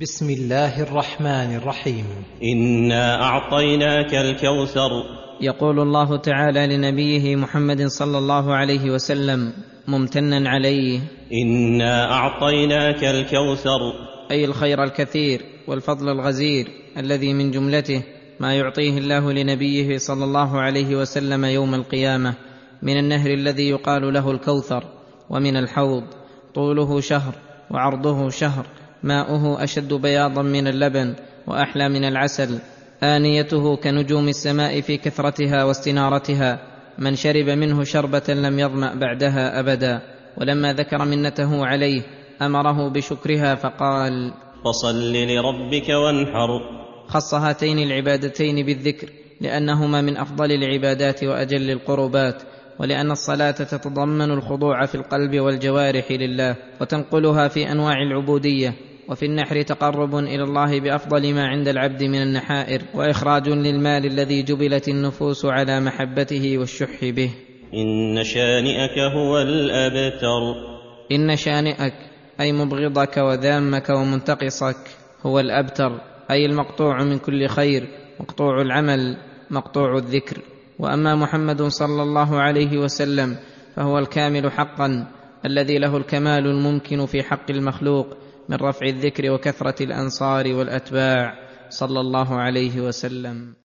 بسم الله الرحمن الرحيم. إنا أعطيناك الكوثر. يقول الله تعالى لنبيه محمد صلى الله عليه وسلم ممتنا عليه. إنا أعطيناك الكوثر. أي الخير الكثير والفضل الغزير الذي من جملته ما يعطيه الله لنبيه صلى الله عليه وسلم يوم القيامة من النهر الذي يقال له الكوثر ومن الحوض طوله شهر وعرضه شهر. ماؤه أشد بياضا من اللبن وأحلى من العسل آنيته كنجوم السماء في كثرتها واستنارتها من شرب منه شربة لم يظمأ بعدها أبدا ولما ذكر منته عليه أمره بشكرها فقال فصل لربك وانحر. خص هاتين العبادتين بالذكر لأنهما من أفضل العبادات وأجل القربات ولأن الصلاة تتضمن الخضوع في القلب والجوارح لله وتنقلها في أنواع العبودية وفي النحر تقرب إلى الله بأفضل ما عند العبد من النحائر وإخراج للمال الذي جبلت النفوس على محبته والشح به. إن شانئك هو الأبتر. إن شانئك أي مبغضك وذامك ومنتقصك هو الأبتر أي المقطوع من كل خير مقطوع العمل مقطوع الذكر. وأما محمد صلى الله عليه وسلم فهو الكامل حقا الذي له الكمال الممكن في حق المخلوق من رفع الذكر وكثرة الأنصار والأتباع. صلى الله عليه وسلم.